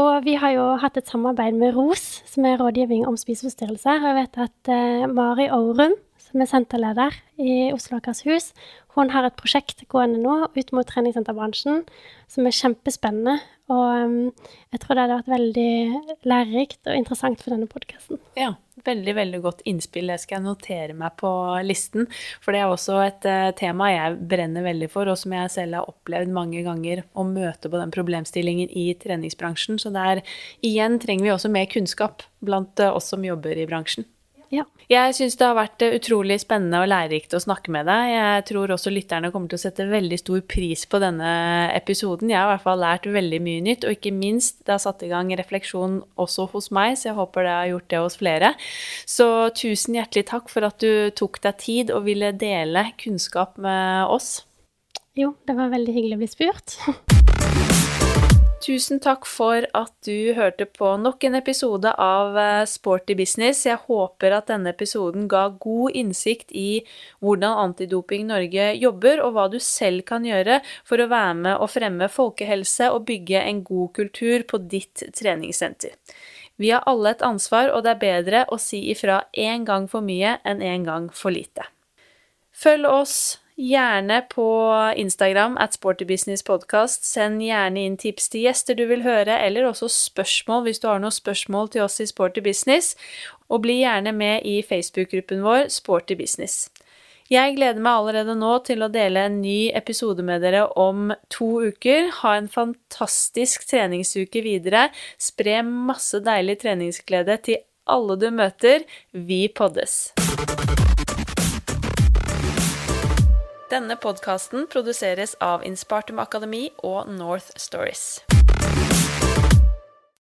B: Og vi har jo hatt et samarbeid med ROS, som er rådgivning om spiseforstyrrelser. Og jeg vet at eh, Mari Aurum, som er senterleder i Oslo Akershus, hun har et prosjekt gående nå ut mot treningssenterbransjen som er kjempespennende. Og um, jeg tror det hadde vært veldig lærerikt og interessant for denne podkasten.
A: Ja, veldig, veldig godt innspill. Det skal jeg notere meg på listen. For det er også et uh, tema jeg brenner veldig for, og som jeg selv har opplevd mange ganger å møte på den problemstillingen i treningsbransjen. Så der igjen trenger vi også mer kunnskap blant uh, oss som jobber i bransjen.
B: Ja.
A: Jeg syns det har vært eh, utrolig spennende og lærerikt å snakke med deg. Jeg tror også lytterne kommer til å sette veldig stor pris på denne episoden. Jeg har i hvert fall lært veldig mye nytt, og ikke minst det har satt i gang refleksjon også hos meg, så jeg håper det har gjort det hos flere. Så tusen hjertelig takk for at du tok deg tid og ville dele kunnskap med oss.
B: Jo, det var veldig hyggelig å bli spurt.
A: Tusen takk for at du hørte på nok en episode av eh, Sporty business. Jeg håper at denne episoden ga god innsikt i hvordan Antidoping Norge jobber, og hva du selv kan gjøre for å være med og fremme folkehelse og bygge en god kultur på ditt treningssenter. Vi har alle et ansvar, og det er bedre å si ifra én gang for mye enn én gang for lite. Følg oss Gjerne på Instagram at sportybusinesspodkast. Send gjerne inn tips til gjester du vil høre, eller også spørsmål hvis du har noen spørsmål til oss i Sporty Business. Og bli gjerne med i Facebook-gruppen vår Sporty Business. Jeg gleder meg allerede nå til å dele en ny episode med dere om to uker. Ha en fantastisk treningsuke videre. Spre masse deilig treningsglede til alle du møter. Vi poddes! Denne podkasten produseres av Inspartum Akademi og North Stories.